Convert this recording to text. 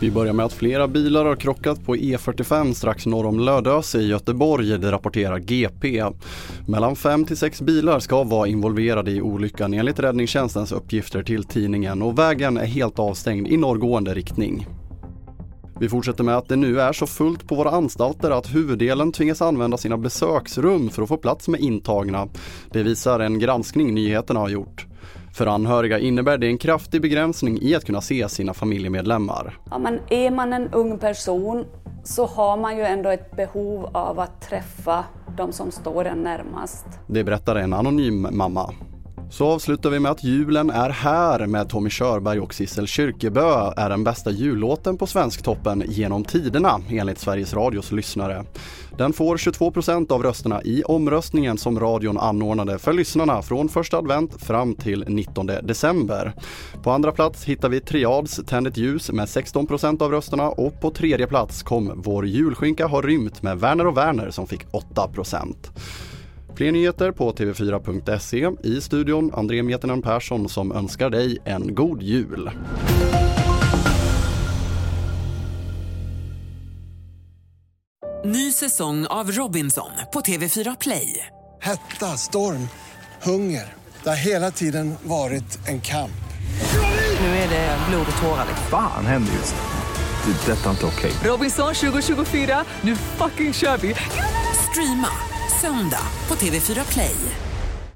Vi börjar med att flera bilar har krockat på E45 strax norr om Lödöse i Göteborg, det rapporterar GP. Mellan 5 till 6 bilar ska vara involverade i olyckan enligt räddningstjänstens uppgifter till tidningen och vägen är helt avstängd i norrgående riktning. Vi fortsätter med att det nu är så fullt på våra anstalter att huvuddelen tvingas använda sina besöksrum för att få plats med intagna. Det visar en granskning nyheterna har gjort. För anhöriga innebär det en kraftig begränsning i att kunna se sina familjemedlemmar. Ja, men är man en ung person så har man ju ändå ett behov av att träffa de som står en närmast. Det berättar en anonym mamma. Så avslutar vi med att julen är här med Tommy Körberg och Sissel Kyrkebø är den bästa jullåten på Svensktoppen genom tiderna enligt Sveriges Radios lyssnare. Den får 22% av rösterna i omröstningen som radion anordnade för lyssnarna från första advent fram till 19 december. På andra plats hittar vi Triads Tänd ett ljus med 16% av rösterna och på tredje plats kom Vår julskinka har rymt med Werner och Werner som fick 8 Fler nyheter på tv4.se. I studion André Metenen Persson som önskar dig en god jul. Ny säsong av Robinson på TV4 Play. Hetta, storm, hunger. Det har hela tiden varit en kamp. Nu är det blod och tårar. Fan händer just. Det. är Detta är inte okej. Robinson 2024, nu fucking kör vi! Streama söndag på TV4 Play.